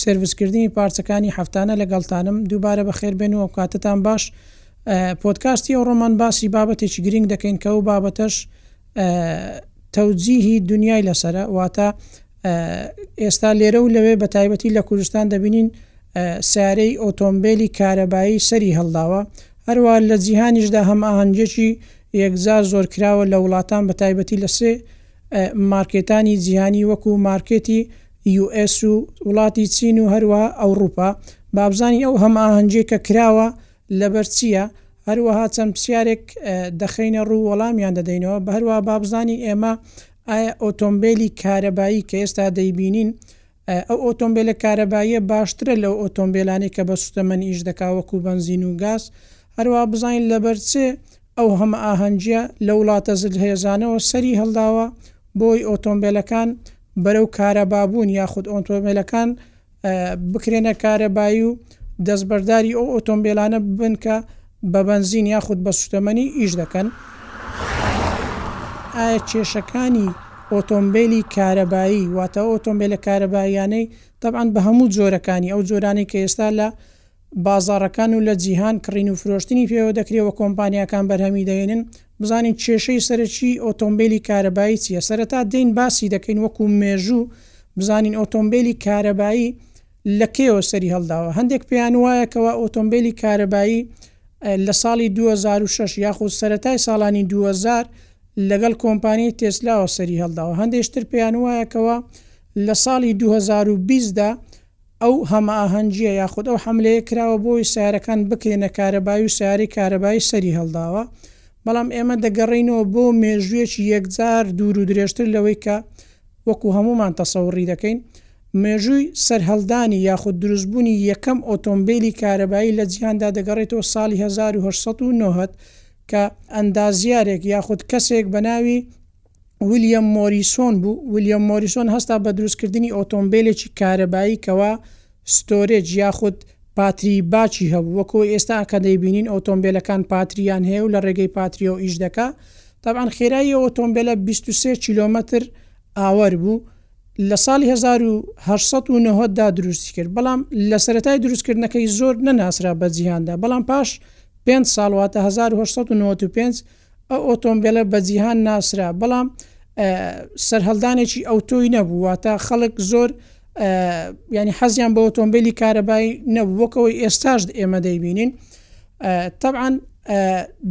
سێرڤس کردنی پارچەکانی هەفتانە لەگەڵتانم دووبارە بەخێربێن و ئەوکاتەتان باش پۆدکاستی ئەوڕۆمان باسی بابەتێکی گرنگ دەکەین کە ئەو بابەتەش تەوجیهی دنیای لەسرە واتە ئێستا لێرە و لەوێ بە تایبەتی لە کوردستان دەبینین سارەی ئۆتۆمبیلی کارەبایی سەری هەڵداوە هەروە لە جیهانیشدا هەم ئاهەنجێکی یەکجار زۆر کراوە لە وڵاتان بە تایبەتی لە سێ مارکێتانی جیهانی وەکو مارکێتی یو ئێس و وڵاتی چین و هەروەها ئەوڕوپا بابزانین ئەو هەماهەنگیە کە کراوە لەبەر چیە هەروەها چەند پسیارێک دەخەینە ڕوو وەڵامیان دەدەینەوە بە هەروەها بابزانین ئێمە ئایا ئۆتۆمبێلی کارەبایی کە ئێستا دەیبینین ئەو ئۆتۆمبێلە کارەباییە باشترە لەو ئۆتۆمبێلانەی کە بە سوتەمەنی ئیش دەکات وەکو بەنزین و گاز، هەروەها بزانین لەبەرچێ ئەو هەمەئاهەنگیە لە وڵاتە زلهێزانەوە سەری هەڵداوە بۆی ئۆتۆمبێلەکان بەرەو کارەبا بوون یاخود ئۆتۆمبێلەکان بکرێنە کارەبایی و دەستبەرداری ئەو ئۆتۆمبێلانە بن کە بە بەنزین یاخود بە سوتەمەنی ئیش دەکەن؟ ئایا کێشەکانی ئۆتۆمبێلی کارەبایی واتە ئەو ئۆتۆمبێلە کارەباییانەی تەبعەن بە هەموو جۆرەکانی ئەو جۆرانەی کە ئێستا لە بازاڕەکان و لە جیهان کڕین و فرۆشتنی پێوە دەکرێ و کۆمپانیاکان بەرهەمی دەهێنن بزانین کێشەی سەرەکیی ئۆتۆمبێلی کارەبایی چییە؟ سەرەتا دێین باسی دەکەین وەکوو مێژوو بزانین ئۆتۆمبێلی کارەبایی لە کەیەوە سەری هەڵداوە؟ هەندێک پێیان وایە کەوا ئۆتۆمبێلی کارەبایی لە ساڵی دوو هەزار و شەش یاخود سەرەتای ساڵانی دوو هەزار لەگەڵ کۆمپانیای تێسلاوە سەری هەڵداوە، هەندێکش تر پێیان وایە کەوا لە ساڵی دوو هەزار و بیست دا ئەو هەماهەنگییە یاخود ئەو حەملەیە کراوە بۆ ئەوەی سەیارەکان بکرێنە کارەبایی و سەیارەی کارەبایی سەری هەڵداوە، بەڵام ئێمە دەگەڕێینەوە بۆ مێژوویەکی یەکجار دوور و درێژتر لەوەی کە وەکو هەموومان تەسەوڕی دەکەین. مێژووی سەرهەڵدانی یاخود دروستبوونی یەکەم ئۆتۆمبێلی کارەبایی لە جیهاندا دەگەڕێتەوە ساڵی هەزار و هەشت سەد و نۆ کە ئەندازیارێک یاخود کەسێک بە ناوی ویلیەم مۆریسۆن بوو ویلیەم مۆریسۆن هەستا بە دروستکردنی ئۆتۆمبێلێکی کارەبایی کەوا ستۆرێج یاخود پاتری باچی هەبوو وەکۆ ئێستا کە دەیبینین ئۆتۆمبێلەکان پاتریان هەیە و لە ڕێگەی پاتریەوە ئیش دەکا تابان خێرایی ئۆتۆمبێلە 23 کیلۆمەتر ئاوەر بوو لە ساڵی هەزار و هەشت سەد و نەوەد دا دروستی کرد، بەڵام لە سەرەتای دروستکردنەکەی زۆر نەناسرا بە جیهاندا، بەڵام پاش پێنج ساڵ واتە هەزار و هەشت سەد و نەوەد و پێنج ئەو ئۆتۆمبێلە بە جیهان ناسرا، بەڵام سەرهەڵدانێکی ئەوتۆی نەبوو، واتە خەڵک زۆر یانی حەزیان بە ئۆتۆمبێلی کارەبایی نەبوو، وەک ئەوەی ئێستاش ئێمە دەیبینین تەبعەن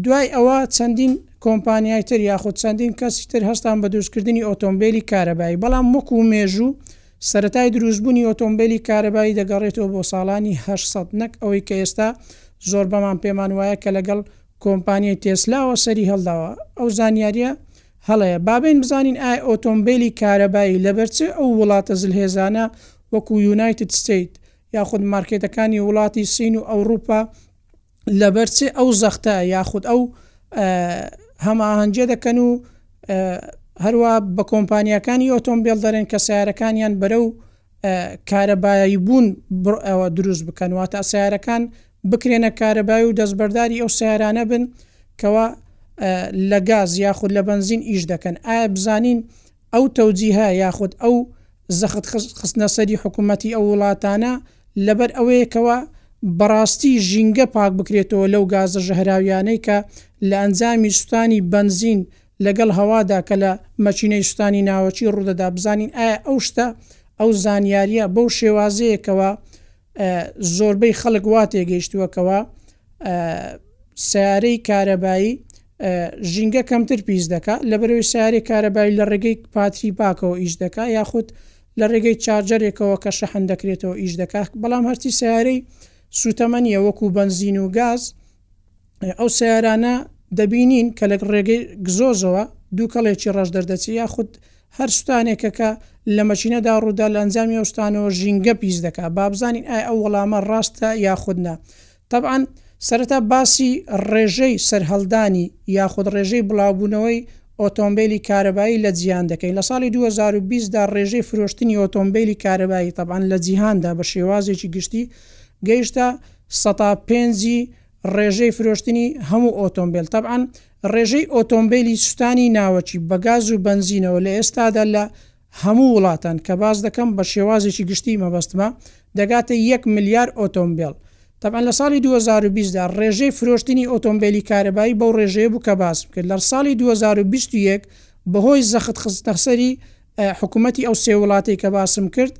دوای ئەوە چەندین کۆمپانیای تر یاخود چەندین کەسی تر هەستان بە دروستکردنی ئۆتۆمبێلی کارەبایی، بەڵام وەکو مێژوو، سەرەتای دروستبوونی ئۆتۆمبێلی کارەبایی دەگەڕێتەوە بۆ ساڵانی هەشت سەد، نەک ئەوەی کە ئێستا زۆربەمان پێمان وایە کە لەگەڵ کۆمپانیای تێسلاوە سەری هەڵداوە، ئەو زانیارییە هەڵەیە. با بێین بزانین ئایا ئۆتۆمبێلی کارەبایی لەبەر چ ئەو وڵاتە زلهێزانە وەکو یونایتد ستەیت یاخود مارکێتەکانی وڵاتی سین و ئەوڕوپا لەبەر چ ئەو زەختە یاخود ئەو هەماهەنگیە دەکەن و هەروە بە کۆمپانیەکانی ئۆتۆمبیل دەرێن کە سیارەکانیان بەرەو کارەبایی بوون بڕەوە دروست بکەن واتە سیارەکان بکرێنە کارەبای و دەستبەرداری ئەو سیارانە بن کەەوە لە گاز یاخود لە بەنزین ئیش دەکەن ئایا بزانین ئەو تەوجیهە یاخود ئەو زەخت خستنە سەری حکومەتی ئەو وڵاتانە لەبەر ئەوەیە کەوا بەڕاستی ژینگە پاک بکرێتەوە لەو گازە ژەهراویانەی کە لە ئەنجامی سوتانی بەنزین لەگەڵ هەوادا کە لە مەکینەی سوتانی ناوەکی ڕوودەدا بزانین ئایا ئەو شتە ئەو زانیاریە بەو شێوازەیە کەوا زۆربەی خەڵک وا تێگەیشتووە کەوا سەیارەی کارەبایی ژینگە کەمتر پیس دەکا لەبەرەوەی سیارێک کارەبایی لە ڕێگەی پاتری باکەوە ئیش دەکا یاخود لە ڕێگەی چارجەرێکەوە کە شەحن دەکرێتەوە ئیش دەکات بەڵام هەرچی سیارەی سوتەمەنیە وەکو بنزین و گاز ئەو سەیارانە دەبینین کە لە ڕێگەی گزۆزەوە دووکەڵێکی ڕەش دەردەچێت یاخود هەر سوتانێکە کە لە مەچینەدا ڕوودا لە ئەنجامی ئەو سوتانەوە ژینگە پیس دەکات با بزانین ئایا ئەو وەڵامە ڕاستە یاخود نا طبعا سەرەتا باسی ڕێژەی سەرهەڵدانی یاخود ڕێژەی بڵاوبوونەوەی ئۆتۆمبیلی کارەبایی لە جیهان دەکەین لە ساڵی 2020 دا ڕێژەی فرۆشتنی ئۆتۆمبیلی کارەبایی طبعا لە جیهاندا بە شێوازێکی گشتی گەیشتە 105 ڕێژەی فرۆشتنی هەموو ئۆتۆمبێل تەبعەن ڕێژەی ئۆتۆمبێلی سوتانی ناوەکی بە گاز و بەنزینەوە لە ئێستادا لە هەموو وڵاتان کە باس دەکەم بە شێوازێکی گشتی مەبەستمە دەگاتە یەک ملیار ئۆتۆمبێل تەبعەن لە ساڵی دوو هەزار و بیست دا ڕێژەی فرۆشتنی ئۆتۆمبێلی کارەبایی بەو ڕێژەیە بوو کە باسم کرد لە ساڵی دوو هەزار و بیست و یەک بەهۆی زەخت خستنەسەری حکومەتی ئەو سێ وڵاتەی کە باسم کرد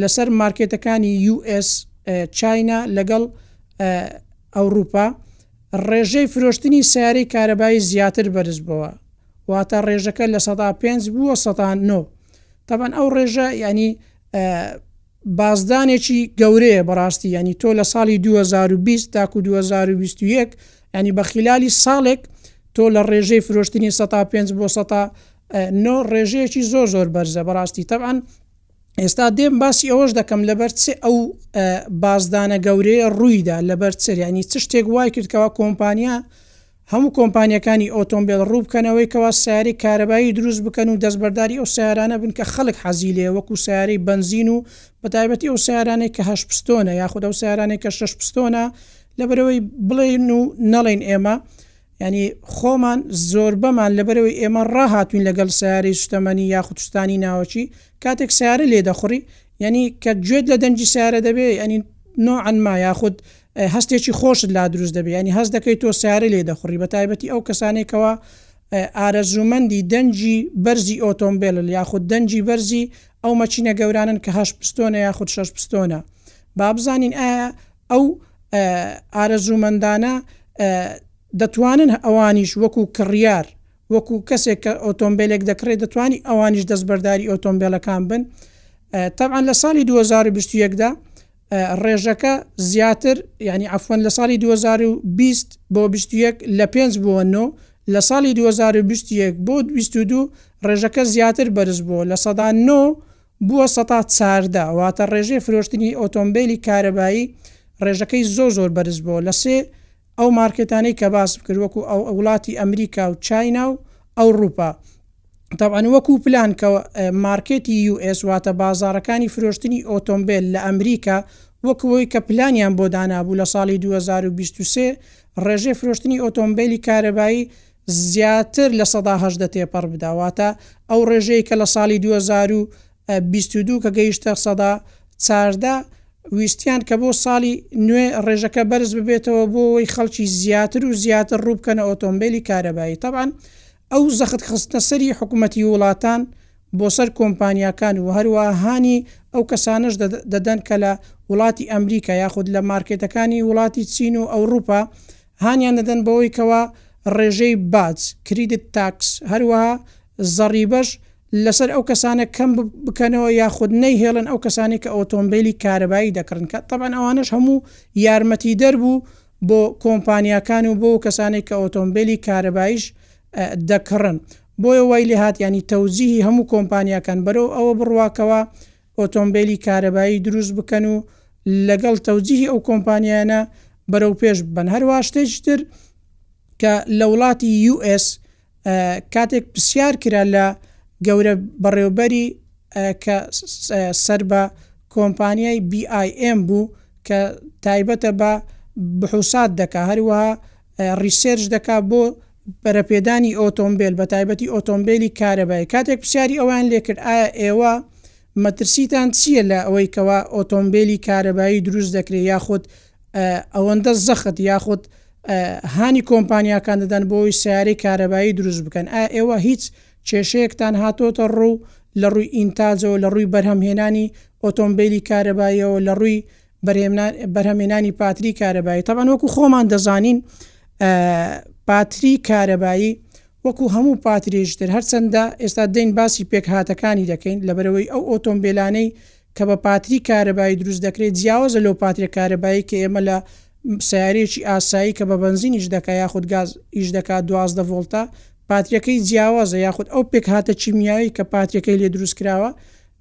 لەسەر مارکێتەکانی یو ئێس چاینا لەگەڵ ئەوڕوپا ڕێژەی فرۆشتنی سەیارەی کارەبایی زیاتر بەرزبۆوە واتە ڕێژەکە لە سەدا پێنج بووە سەدا نۆ تەبەن ئەو ڕێژە ینی بازدانێکی گەورەیە بەڕاستی ینی تۆ لە ساڵی 2020 تاکو 2021 ینی بە خلالی ساڵێک تۆ لە ڕێژەی فرۆشتنی 105 بۆ 100 نۆ ڕێژەیەکی زۆر زۆر بەرزە بەڕاستی تەعاان ئێستا دێم باسی ئەوەش دەکەم لەبەر چ ئەو بازدانە گەورەیە ڕوویدا لەبەر چریانی چ شتێک وای کردکەوە کۆمپانیا هەموو کۆمپانیەکانی ئۆتۆمبیل ڕوو بکەنەوەی کەوا سیاری کارەبایی دروست بکەن و دەستبەرداری ئەو سیارانە بن کە خەڵک حەزی لێ وەکو سیارەی بنزین و بەتایبەتی ئەو سیارانێک کە هەش پستۆنە یاخود ئەو سیارانێک کە شش پستۆنە لەبەرەوەی بڵێن و نەڵێن ئێمە یانی خۆمان زۆربەمان لەبەرئەوەی ئێمە ڕاهاتوین لەگەڵ سەیارەی سوتەمەنی یاخود سوتانی ناوەکی کاتێک سەیارە لێ دەخوڕی یانی کە گوێت لە دەنگی سەیارە دەبێ یانی نۆعەن ما یاخود هەستێکی خۆشت لا دروست دەبێ ینی هەست دەکەی تۆ سیارە لێ دەخوڕی بە تایبەتی ئەو کەسانێکەوە ئارەزوومەندی دەنجی بەرزی ئۆتۆمبیل یاخود دەنجی بەرزی ئەو مەچینە گەورانن کە هەش پستۆنە یاخود شش پستۆنە با بزانین ئایا ئەو ئارەزوومەندانە دەتوانن ئەوانیش وەکو کڕیار، وەکو کەسێک کە ئۆتۆمبێلێک دەکڕێت دەتوانی ئەوانیش دەستبەرداری ئۆتۆمبێلەکان بن. تەبعەن لە ساڵی دوو هەزار و بیست و یەک دا ڕێژەکە زیاتر یعنی عفوەن لە ساڵی دوو هەزار و بیست بۆ بیست و یەک لە پێنج بووە نۆ لە ساڵی دوو هەزار و بیست و یەک بۆ بیست و دوو ڕێژەکە زیاتر بەرز بووە لە سەدا نۆ بووە سەتا چاردە، واتە ڕێژەی فرۆشتنی ئۆتۆمبێلی کارەبایی ڕێژەکەی زۆر زۆر بەرز بۆوە لە سێ ئەو مارکێتانەی کە باسم کرد وەکو وڵاتی ئەمریکا و چاینا و ئەوڕوپا تەبعەن وەکو پلان کە مارکێتی یو ئێس واتە بازاڕەکانی فرۆشتنی ئۆتۆمبێل لە ئەمریکا وەکوەوەی کە پلانیان بۆ دانابوو لە ساڵی دوو هەزار و بیست و سێ ڕێژەی فرۆشتنی ئۆتۆمبێلی کارەبایی زیاتر لە سەدا هەژدە تێپەڕ بدا، واتە ئەو ڕێژەی کە لە ساڵی دوو هەزار و بیست و دوو کە گەیشتە سەدا چاردە، ویستیان کە بۆ ساڵی نوێ ڕێژەکە بەرز ببێتەوە بۆ وەی خەڵکی زیاتر و زیاتر ڕوو بکەنە ئۆتۆمبێلی کارەبایی. تەبعەن ئەو زەخت خستنە سەری حکومەتی وڵاتان بۆ سەر کۆمپانیاکان و هەروەها هانی ئەو کەسانەش دەدەن کە لە وڵاتی ئەمریکا یاخود لە مارکێتەکانی وڵاتی چین و ئەوڕوپا هانیان دەدەن بەوەی کەوا ڕێژەی باج، Credit Tax، هەروەها زەڕیبەش لەسەر ئەو کەسانە کەم بکەنەوە یاخود نەیهێڵن ئەو کەسانەی کە ئۆتۆمبێلی کارەبایی دەکڕن کە تەبعەن ئەوانەش هەموو یارمەتیدەر بوو بۆ کۆمپانیاکان و بۆ کەسانەی کە ئۆتۆمبێلی کارەباییش دەکڕن بۆیە وای لێهات یانی تەوجیهی هەموو کۆمپانیاکان بەرەو ئەوە بڕوا کەوا ئۆتۆمبێلی کارەبایی دروست بکەن و لەگەڵ تەوجیهی ئەو کۆمپانیایانە بەرەوپێش ببەن هەروەها شتێکی تر کە لە وڵاتی US کاتێک پرسیار کرا لە گەورە بەڕێوبەری کە سەر بە کۆمپانیای BIM بوو کە تایبەتە بە بحوسات دەکا هەروەها ڕیسێرچ دەکات بۆ پەرەپێدانی ئۆتۆمبێل بە تایبەتی ئۆتۆمبێلی کارەبایی کاتێک پرسیاری ئەویان لێکرد ئایا ئێوە مەترسیتان چیە لە ئەوەی کەوا ئۆتۆمبێلی کارەبایی دروست دەکرێت یاخود ئەوەندە زەخت یاخود هانی کۆمپانیاکان دەدەن بۆی سیارەی کارەبایی دروست بکەن ئا ئێوە هیچ کێشەیەکتان هاتۆتە ڕوو لە ڕووی ئینتاجەوە لە ڕووی بەرهەمهێنانی ئۆتۆمبیلی کارەباییەوە لە ڕووی بەرهەمێنانی پاتری کارەبایی تەبعەن وەکو خۆمان دەزانین پاتری کارەبایی وەکو هەموو پاتریش تر هەرچەندە ئێستا دەین باسی پێکهاتەکانی دەکەین لەبەرەوەی ئەو ئۆتۆمبیلانەی کە بە پاتری کارەبایی دروست دەکرێت جیاوازە لەو پاتری کارەبایی کە ئێمە لە سیارێکی ئاسایی کە بە بەنزینیش دەکە یاخود گاز ئیش دەکات دوازدە ڤۆلتا پاتریەکەی جیاوازە یاخود ئەو پێکهاتە چیمیایی کە پاتریەکەی لێ دروست کراوە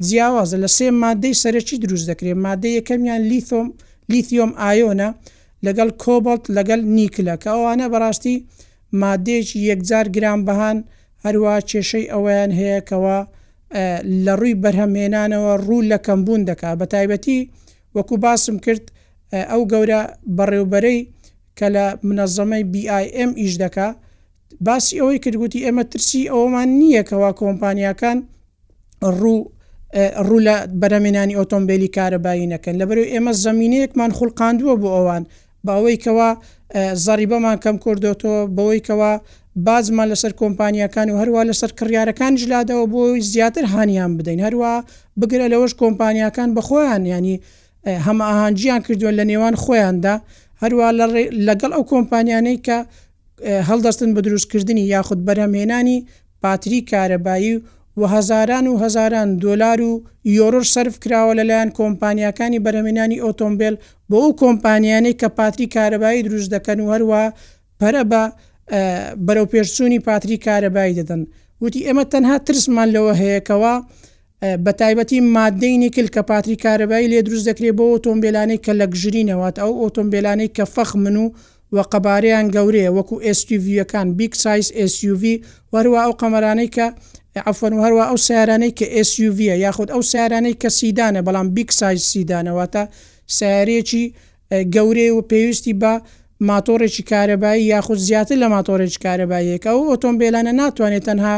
جیاوازە لە سێ ماددەی سەرەکی دروست دەکرێت، ماددەی یەکەمیان لیثۆم، Lithium، ئایۆنە لەگەڵ کۆباڵت لەگەڵ نیکلە کە ئەوانە بەڕاستی ماددەیەکی یەکجار گرانبەهان هەروەها کێشەی ئەوەیان هەیە کەوا لە ڕووی بەرهەمهێنانەوە ڕوو لە کەمبوون دەکات بەتایبەتی وەکو باسم کرد ئەو گەورە بەڕێوبەرەی کە لە منەزەمەی BIM ئیش دەکات باسی ئەوەی کرد گوتی ئێمە ترسی ئەوەمان نییە کەوا کۆمپانیاکان ڕوو ڕوو لە بەرەمێنانی ئۆتۆمبیلی کارەبایی نەکەن لەبەرو ئێمە زمینەیەکمان خوڵقاندووە بۆ ئەوان باوەی کەوا زەڕیبەمان کەم کردۆتەوە بەوەی کەوا بازمان لەسەر کۆمپانیەکان و هەروە لەسەر کڕیارەکان جلادەوە بۆی زیاتر هانیان بدەین هەروە بگرە لەوەش کۆمپانیەکان بەخۆیان ینی هەمە ئاهانجیان کردووە لە نێوان خۆیاندا هەروە لەگەڵ ئەو کۆمپانیانەی کە هەڵدەستن بە دروستکردنی یاخود بەرهەمهێنانی باتری کارەبایی و هەزاران و هەزاران دۆلار و یۆرۆش سەرف کراوە لەلایەن کۆمپانیاکانی بەرهەمهێنانی ئۆتۆمبێل بۆ ئەو کۆمپانیانەی کە پاتری کارەبایی دروست دەکەن و هەروەها پەرە بە بەرەوپێشچوونی پاتری کارەبایی دەدەن وتی ئێمە تەنها ترسمان لەوە هەیە کەوا بەتایبەتی مادەی نیکل کە پاتری کارەبایی لێ دروست دەکرێت بۆ ئۆتۆمبیلانەی کە لە گژرینەوات ئەو ئۆتۆمبیلانەی کە فەخمن و و قەبارەیان گەورەیە وەکو ئێس یو ڤییەکان، بیگ سایز ئێس یو ڤی، و هەروەها ئەو قەمەرانەی کە، عەفوەن، و هەروەها ئەو سەیارانەی کە ئێس یو ڤییە یاخود ئەو سەیارانەی کە سیدانە بەڵام بیگ سایز سیدانە واتە سەیارەیەکی گەورەیە و پێویستی بە ماتۆڕێکی کارەبایی یاخود زیاتر لە ماتۆڕێکی کارەباییەکە ئەو ئۆتۆمبێلانە ناتوانێت تەنها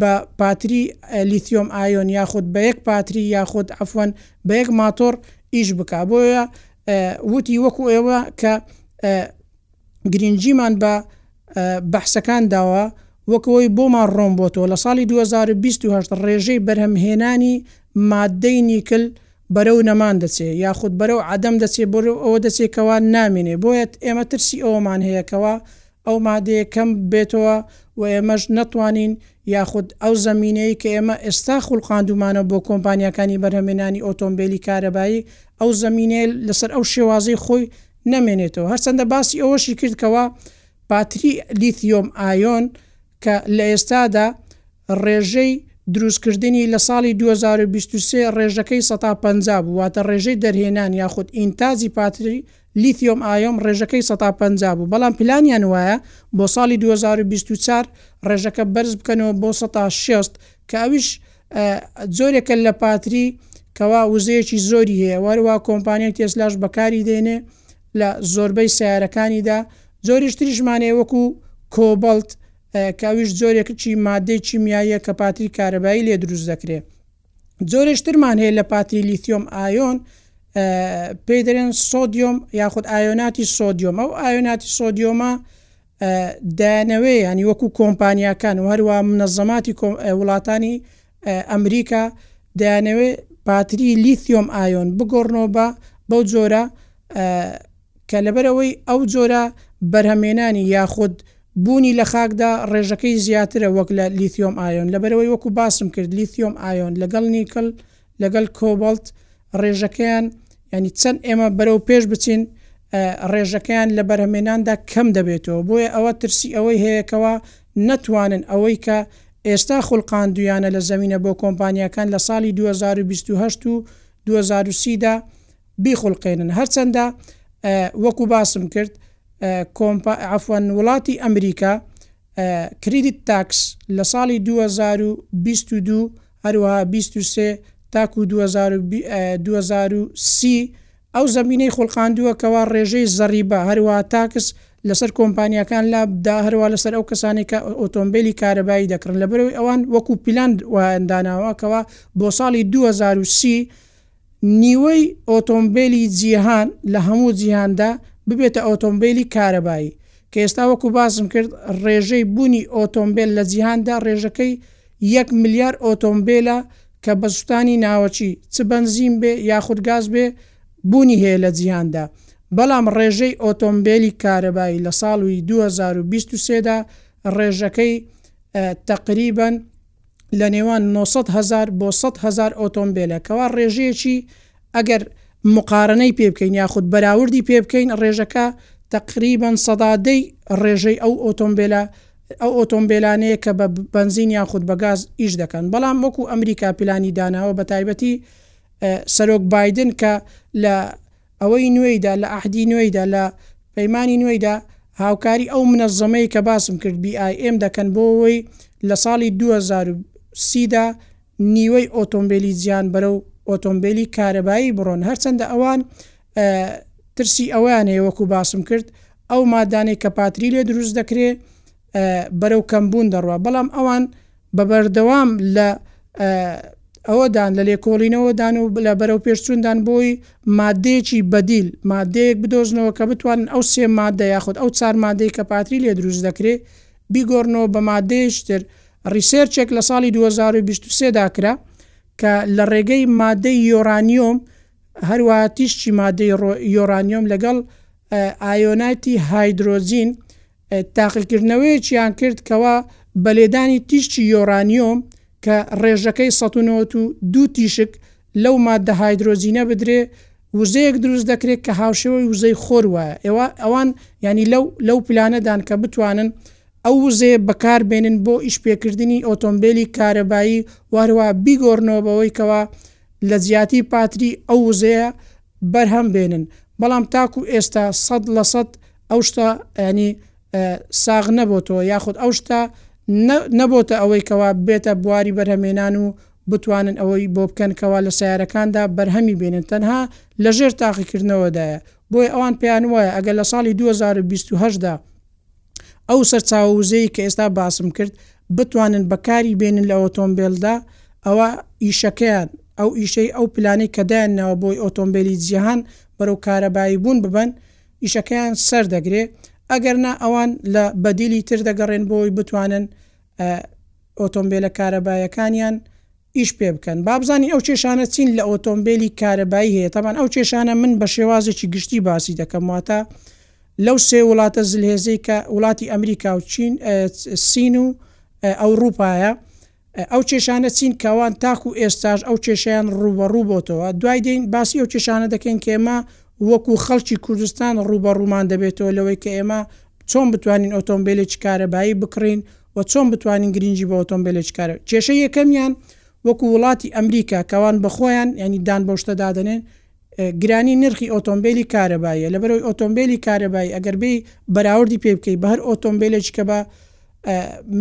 بە پاتری لیتیۆم ئایۆن یاخود بە یەک پاتری یاخود عەفوەن بە یەک ماتۆڕ ئیش بکا بۆیە وتی وەکو ئێوە کە گرینگیمان بە بەحسەکان داوە وەکەوەی بۆمان ڕۆن بۆتەوە لە ساڵی 2028 ڕێژەی بەرهەمهێنانی ماددەی نیکل بەرەو نەمان دەچێ یاخود بەرەو عەدەم دەچێ بەرەو ئەوە دەچێ کەوا نامێنێ بۆیەت ئێمە ترسی ئەوەمان هەیە کەوا ئەو مادەیە کەم ببێتەوە و ئێمەش نەتوانین یاخود ئەو زەمینەی کە ئێمە ئێستا خوڵقاندومانە بۆ کۆمپانیاکانی بەرهەمێنانی ئۆتۆمبێلی کارەبایی ئەو زەمینەیە لەسەر ئەو شێوازەی خۆی نەمێنێتەوە هەرچەندە باسی ئەوەشی کرد کەوا باتری لیثیۆم ئایۆن کە لە ئێستادا ڕێژەی دروستکردنی لە ساڵی دوو هەزار و بیست و سێ ڕێژەکەی سەتا پەنجا بوو، واتە ڕێژەی دەرهێنان یاخود ئینتاجی پاتری لیثیۆم ئایۆم ڕێژەکەی سەتا پەنجا بوو، بەڵام پلانیان وایە بۆ ساڵی دوو هەزار و بیست و چوار ڕێژەکە بەرز بکەنەوە بۆ سەتا شەست کە ئەویش جۆرێکە لە پاتری کەوا وزەیەکی زۆری هەیە، وەهەروەها کۆمپانیای تێسلاش بەکاری دێنێ. لە زۆربەی سەیارەکانیدا جۆریش تریشمان هەیە وەکو کۆبەڵت کە ئەویش جۆرێک چی مادەی چیمیاییە کە پاتری کارەبایی لێ دروست دەکرێ جۆرێش ترمان هەیە لە پاتری لیتیۆم ئایۆن پێی دەرێن سۆدیۆم یاخود ئایۆناتی سۆدیۆم ئەو ئایۆناتی سۆدیۆمە دانەوێ ینی وەکو کۆمپانیاکان و هەروە منەزەماتی وڵاتانی ئەمریکا دەیانەوێت باتری لیثیۆم ئایۆن بگۆڕنەوە بە بەو جۆرە کە لەبەرئەوەی ئەو جۆرە بەرهەمێنانی یاخود بوونی لە خاکدا ڕێژەکەی زیاترە وەک لە لیثیۆم ئایۆن لەبەرەوەی وەکو باسم کرد لیثیۆم ئایۆن لەگەڵ نیکل لەگەل کۆبڵت ڕێژەکەیان ینی چەند ئێمە بەرەو پێش بچین ڕێژەکەیان لە بەرهەمێناندا کەم دەبێتەوە بۆیە ئەوە ترسی ئەوەی هەیەکەوە نەتوانن ئەوەی کە ئێستا خولقاندوویانە لە زەمینە بۆ کۆمپانیاکان لە ساڵی دوو هەزار و بیست و هەشت و دوو هەزار و سی دا بیخولقێنن هەرچەندە وەکو باسم کرد کۆمپا عەفوەن وڵاتی ئەمریکا کریدیت تاکس لە ساڵی دوو هەزار و بیست و دوو هەروەها بیست و سێ تاکوو دوو هەزار و دوو هەزار و سی ئەو زەمینەی خوڵقاندووە کەوا ڕێژەی زەڕیبە هەروەها تاکس لەسەر کۆمپانیاکان لابدا هەروەها لەسەر ئەو کەسانەی کە ئۆتۆمبێلی کارەبایی دەکڕن لەبەرئەوەی ئەوان وەکوو پلان وایان داناوە کەوا بۆ ساڵی دوو هەزار و سی نیوەی ئۆتۆمبێلی جیهان لە هەموو جیهاندا ببێتە ئۆتۆمبێلی کارەبایی، کە ئێستا وەکو باسم کرد ڕێژەی بوونی ئۆتۆمبێل لە جیهاندا ڕێژەکەی یەک ملیار ئۆتۆمبێلە کە بە سوتانی ناوەکی چ بەنزین بێ یاخود گاز بێ بوونی هەیە لە جیهاندا بەڵام ڕێژەی ئۆتۆمبێلی کارەبایی لە ساڵوی دوو هەزار و بیست و سێ دا ڕێژەکەی تەقریبەن لە نێوان نۆ سەد هەزار بۆ سەد هەزار ئۆتۆمبێلە کەوا ڕێژەیەکی ئەگەر مقارەنەی پێ بکەین یاخود بەراوردی پێ بکەین ڕێژەکە تەقریبەن سەدادەی ڕێژەی ئەو ئۆتۆمبێلە ئەو ئۆتۆمبێلانەیە کە بە بەنزین یاخود بە گاز ئیش دەکەن بەڵام وەکو ئەمریکا پلانی داناوە بە تایبەتی سەرۆک بایدن کە لە ئەوەی نوێیدا لە عەهدی نوێیدا لە پەیمانی نوێیدا هاوکاری ئەو منەزەمەی کە باسم کرد BIM دەکەن بۆ ئەوەی لە ساڵی دوو هەزار و سی دا نیوەی ئۆتۆمبێلی جیهان بەرەو ئۆتۆمبێلی کارەبایی بڕۆن هەرچەندە ئەوان ترسی ئەوەیان هەیە وەکو باسم کرد ئەو مادانەی کە پاتری لێ دروست دەکرێ بەرەو کەمبوون دەڕوا بەڵام ئەوان بە بەردەوام لە ئەوەدان، لە لێکۆڵینەوەدان و لە بەرەوپێشچووندان بۆی ماددەیەکی بەدیل، ماددەیەک بدۆزنەوە کە بتوانن ئەو سێ ماددە یاخود ئەو چار ماددەی کە پاتری لێ دروست دەکرێ بیگۆڕنەوە بە ماددەیەکی تر. ڕیسێرچێک لە ساڵی دوو هەزار و بیست و سێ دا کرا کە لە ڕێگەی ماددەی یۆرانیۆم، هەروەها تیشکی ماددەی یۆرانیۆم لەگەڵ ئایۆنایتی هایدرۆجین، تاقیکردنەوەیەکیان کرد کەوا بە لێدانی تیشکی یۆرانیۆم کە ڕێژەکەی سەد و نەوەد و دوو تیشک لەو ماددە هایدرۆجینە بدرێ وزەیەک دروست دەکرێ کە هاوشێوەی وزەی خۆر وایە ئێوا ئەوان یانی لەو لەو پلانەدان کە بتوانن ئەو وزەیە بەکار بێنن بۆ ئیش پێکردنی ئۆتۆمبێلی کارەبایی واروا بیگۆڕنەوە بەوەی کەوا لە جیاتی پاتری ئەو وزەیە بەرهەم بێنن بەڵام تاکو ئێستا سەد لە سەد ئەو شتە یانی ساغ نەبۆتەوە یاخود ئەو شتە نەبۆتە ئەوەی کەوا بێتە بواری بەرهەمێنان و بتوانن ئەوەی بۆ بکەن کەوا لە سیارەکاندا بەرهەمی بێنن تەنها لەژێر تاقیکردنەوەدایە بۆیە ئەوان پێیان وایە ئەگەر لە ساڵی 2028دا ئەو سەرچاوە وزەی کە ئێستا باسم کرد بتوانن بەکاری بێنن لە ئۆتۆمبیلدا ئەوە ئیشەکەیان ئەو ئیشەی ئەو پلانەی کەدایان ناوە بۆی ئۆتۆمبیلی جیهان بەرەو کارەبایی بوون ببن ئیشەکەیان سەر دەگرێ، ئەگەر نا ئەوان لە بەدیلی تر دەگەڕێن بۆ ئەوەی بتوانن ئۆتۆمبێلە کارەباییەکانیان ئیش پێ بکەن. با بزانین ئەو کێشانە چین لە ئۆتۆمبێلی کارەبایی هەیە، تەبعەن ئەو کێشانە من بە شێوازێکی گشتی باسی دەکەم، واتە لەو سێ وڵاتە زلهێزەی کە وڵاتی ئەمریکا و چین، سین و ئەوڕووپایە، ئەو کێشانە چین کەوان تاکو ئێستاش ئەو کێشەیان ڕووبەڕوو بۆتەوە؟ دوای دێین باسی ئەو کێشانە دەکەین کە ئێمە وەکو خەڵکی کوردستان ڕووبەڕوومان دەبێتەوە لەوەی کە ئێمە چۆن بتوانین ئۆتۆمبێلێکی کارەبایی بکڕین و چۆن بتوانین گرینگی بە ئۆتۆمبێلێکی کارە کێشەی یەکەمیان وەکو وڵاتی ئەمریکا کەوان بەخۆیان یانی دان بەو شتە دادەنێن گرانی نرخی ئۆتۆمبێلی کارەباییە لەبەرئەوەی ئۆتۆمبێلی کارەبایی ئەگەر بێی بەراوردی پێ بکەی بە هەر ئۆتۆمبێلێکی کە بە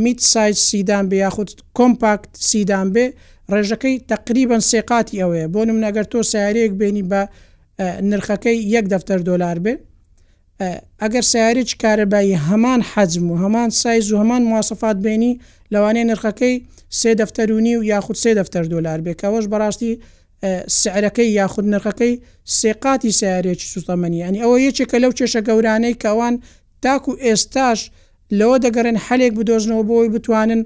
میت سایز سیدان بێ یاخود کۆمپاکت سیدان بێ ڕێژەکەی تقریبان سێقاتی ئەوەیە بۆ نم نەگەر تۆ سیارەیەک بینی بە نرخەکەی یەک دەفتەر دۆلار بێ ئەگەر سیارێکی کارەبایی هەمان حەجم و هەمان سایز و هەمان موواسەفات بینی لەوانەیە نرخەکەی سێ دەفتەرونی و یاخود سێ دەفتەر دۆلار بێکەوەش بەڕاستی سعرەکەی یاخود نرخەکەی سێ قاتی سەیارەیەکی سوتەمەنی یانی ئەوە یەکێکە لەو کێشە گەورانەی کە ئەوان تاکو ئێستاش لەوە دەگەڕێن حەلێک بدۆزنەوە بۆ ئەوەی بتوانن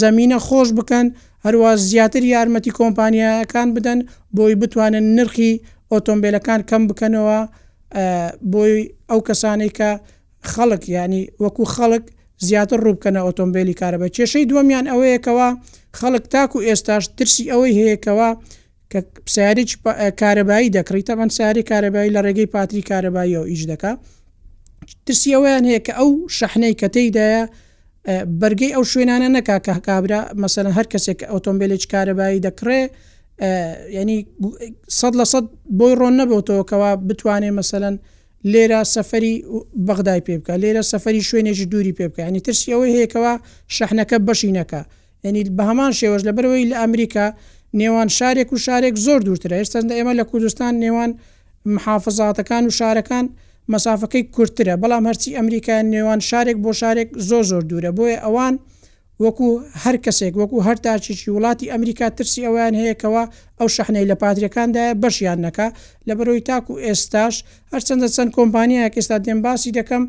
زەمینە خۆش بکەن هەروا زیاتر یارمەتی کۆمپانیایەکان بدەن بۆی بتوانن نرخی ئۆتۆمبیلەکان کەم بکەنەوە بۆی ئەو کەسانەی کە خەڵک یانی وەکو خەڵک زیاتر ڕووبکەنە ئۆتۆمبێلی کارەبای کێشەی دووەمیان ئەوەیە کەوا خەڵک تاکو ئێستاش ترسی ئەوەی هەیە کەوا کە سیارێکی پا کارەبایی دەکڕی تەبەن سیارەی کارەبایی لە ڕێگەی پاتری کارەباییەوە ئیش دەکا ترسی ئەوەیان هەیە کە ئەو شەحنەی کە تێیدایە بەرگەی ئەو شوێنانە نەکا کە کابرا مەسەن هەر کەسێک ئۆتۆمبیلێک کارەبایی دەکڕێ ینی سەد لە سەد بۆی ڕۆن نەبووتەوەکەوا بتوانێ مەسەەن لێرە سەفەری بەغدای پێ بکە لێرە سەفەری شوێنێکی دووری پێ بکە ینی ترسی ئەوەی هەیەکەوە شەحنەکە بەشی نەکە ینی بە هەمان شێوەش لە بەرەوەی لە ئەمریکا نێوان شارێک و شارێک زۆر دوورترە هێشتا ئێمە لە کوردستان نێوان محافزاتەکان و شارەکان مەسافەکەی کورتترە بەڵام هەرچی ئەمریکا نێوان شارێک بۆ شارێک زۆر زۆر دوورە بۆیە ئەوان وەکو هەر کەسێک، وەکو هەر تاکێکی وڵاتی ئەمریکا ترسی ئەوەیان هەیە کەوا ئەو شەحنەی لە پاتریەکاندایە بەشیان نەکا، لەبەرئەوەی تاکو ئێستاش هەرچەندە چەند کۆمپانیایەک ئێستا دێم باسی دەکەم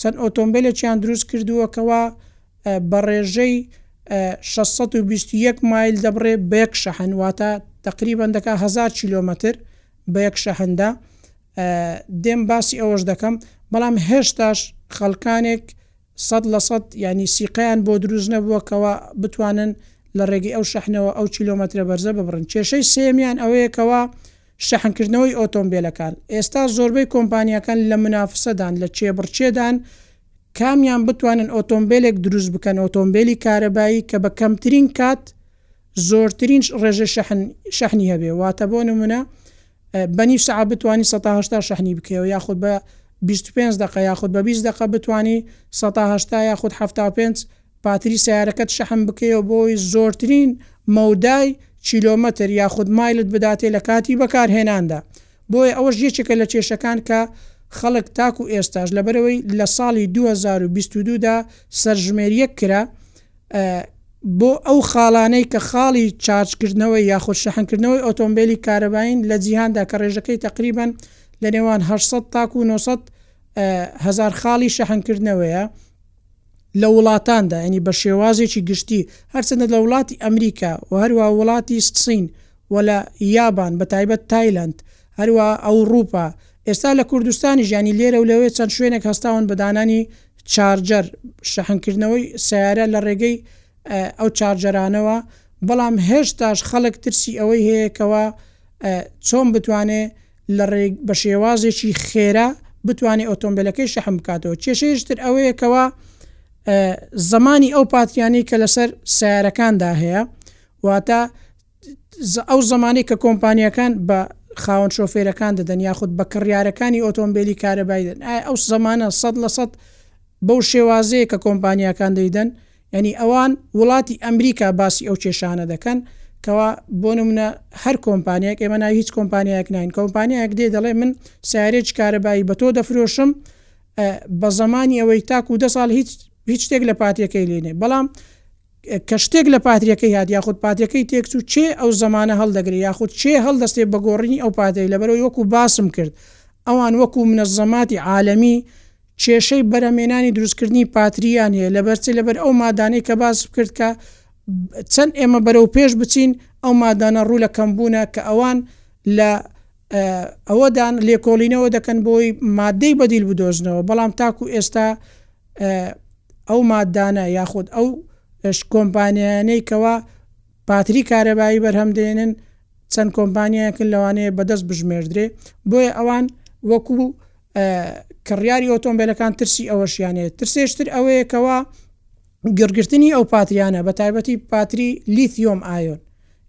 چەند ئۆتۆمبێلێکیان دروست کردووە کەوا بە ڕێژەی شەش سەد و بیست و یەک مایل دەبڕێ بە یەک شەحن واتە تەقریبەن دەکا هەزار کیلۆمەتر بە یەک شەحندا دێم باسی ئەوەش دەکەم بەڵام هێشتاش خەڵکانێک سەد لە سەد یانی سیقەیان بۆ دروست نەبووە کەوا بتوانن لە ڕێگەی ئەو شەحنەوە ئەو کیلۆمەترە بەرزە ببڕن. کێشەی سێیەمیان ئەوەیە کەوا شەحنکردنەوەی ئۆتۆمبێلەکان. ئێستا زۆربەی کۆمپانیاکان لە منافسەدان، لە کێبڕکێدان کامیان بتوانن ئۆتۆمبێلێک دروست بکەن، ئۆتۆمبێلی کارەبایی کە بە کەمترین کات زۆرترین ڕێژەی شەحن شەحنی هەبێ. واتە بۆ نموونە. بە نیو سەعات بتوانی سەتا هەشتا شەحنی بکەیەوە یاخود بە بیست و پێنج دەقە یاخود بە بیست دەقە بتوانی سەتا هەشتا یاخود حەفتا و پێنج پاتری سەیارەکەت شەحن بکەیەوە بۆی زۆرترین مەودای کیلۆمەتر یاخود مایلت بداتێ لە کاتی بەکارهێناندا بۆیە ئەوەش یەکێکە لە کێشەکان کە خەڵک تاکو ئێستاش لەبەرئەوەی لە ساڵی دوو هەزار و بیست و دوو دا سەرژمێریەک کرا بۆ ئەو خاڵانەی کە خاڵی چارجکردنەوەی یاخود شەحنکردنەوەی ئۆتۆمبێلی کارەبایین لە جیهاندا کە ڕێژەکەی تەقریبەن لە نێوان 800 تاکو 900 هەزار خاڵی شەحنکردنەوەیە لە وڵاتاندا ینی بە شێوازێکی گشتی هەرچەندە لە وڵاتی ئەمریکا و هەروە وڵاتی سین و لە یابان بە تایبەت تایلند هەروە ئەوروپا ئێستا لە کوردستانی ژیانی لێرە و لەوێ چەند شوێنێک هەستاون بەدانانی چارجەر، شەحنکردنەوەی سەیارە لە ڕێگەی ئەو چارجەرانەوە، بەڵام هێشتاش خەڵک ترسی ئەوەی هەیە کەوا چۆن بتوانێ لە ڕێ بە شێوازێکی خێرا بتوانێ ئۆتۆمبێلەکەی شەحن بکاتەوە، کێشەیش تر ئەوەیە کەوا زەمانی ئەو پاتریانەی کە لەسەر سەیارەکاندا هەیە واتە، ئەو زەمانەی کە کۆمپانیاکان بە خاوەن شۆفێرەکان دەدەن یاخود بە کڕیارەکانی ئۆتۆمبیلی کارەبای دەن ئایا ئەو زەمانە سەد لە سەد بەو شێوازەیە کە کۆمپانیاکان دەیدەن ینی ئەوان وڵاتی ئەمریکا باسی ئەو کێشانە دەکەن کەوا بۆ نمونە هەر کۆمپانیایك ئێمە ناوی هیچ کۆمپانیایك نین کۆمپانیایك دێ دەڵێ من سیارێک کارەبایی بە تۆ دەفرۆشم بە زمانی ئەوەی تاکو دە ساڵ هیچ هیچ شتێک لە پاتەکەی لێنێ بەڵام کە شتێک لە پاتریەکەی هات یاخود پاتریەکەی تێکچوو کێ ئەو زەمانە هەڵدەگرێ یاخود کێ هەڵدەستێ بە گۆڕینی ئەو پاترەی لەبەرەوەی وەکو باسم کرد ئەوان وەکو منەزەماتی عالەمی کێشەی بەرهەمێنانی دروستکردنی پاتریان هەیە لەبەر چ لەبەر ئەو مادانەی کە باسم کرد کە چەند ئێمە بەرەو پێش بچین ئەو مادانە ڕوو لە کەم بوونە کە ئەوان لە ئەوەدان لێکۆڵینەوە دەکەن بۆی مادەی بەدیل بدۆزنەوە بەڵام تاکو ئێستا ئەو ماددانە یاخود ئەو کۆمپانیایانەی کەوا پاتری کارەبایی بەرهەم دێنن چەند کۆمپانیایەکن لەوانەیە بەدەست بژمێردرێ بۆیە ئەوان وەکو کڕیاری ئۆتۆمبیلەکان ترسی ئەوەشیانێت ترسێشتر ئەوەیەکەوە گرگرتنی ئەو پاتریانە بە تایبەتی پاتری لیتیۆم ئایۆن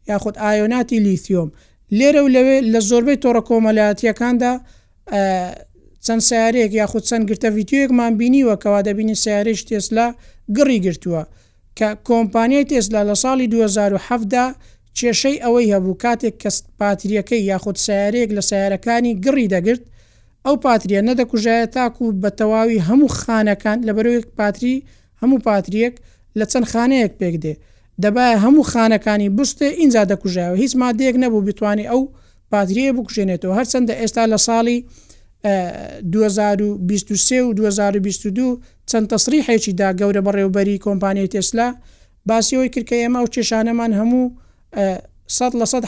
یاخود ئایۆناتی لیتیۆم لێرە و لەوێ لە زۆربەی تۆڕە کۆمەلاتیەکاندا چەند سەیارەیەک یاخود چەند گرتە ڤیتیۆیەکمان بینیوە کەوا دەبینین سیارەی تێسلا گڕی گرتووە کە کۆمپانیای تێسلا لە ساڵی 2017دا کێشەی ئەوەی هەبوو کاتێک کە پاتریەکەی یاخود سیارەیەک لە سیارەکانی گڕی دەگرت ئەو پاتریە نەدەکوژایە تاکو بە تەواوی هەموو خانەکان لە بەرەوەی پاتری هەموو پاتریەک لە چەند خانەیەک پێک دێ دەبایە هەموو خانەکانی بستێ ئینجا دەکوژایەوە هیچ مادەیەک نەبوو بتوانێ ئەو باترییە بکوژێنێتەوە، هەرچەندە ئێستا لە ساڵی دوو هەزار و بیست و سێ و دوو هەزار و بیست و دوو چەند تەسریحێکی دا گەورە بەڕێوەبەری کۆمپانیای تێسلا باسی ئەوەی کرد کە ئێمە ئەو کێشانەمان هەموو سەد لە سەد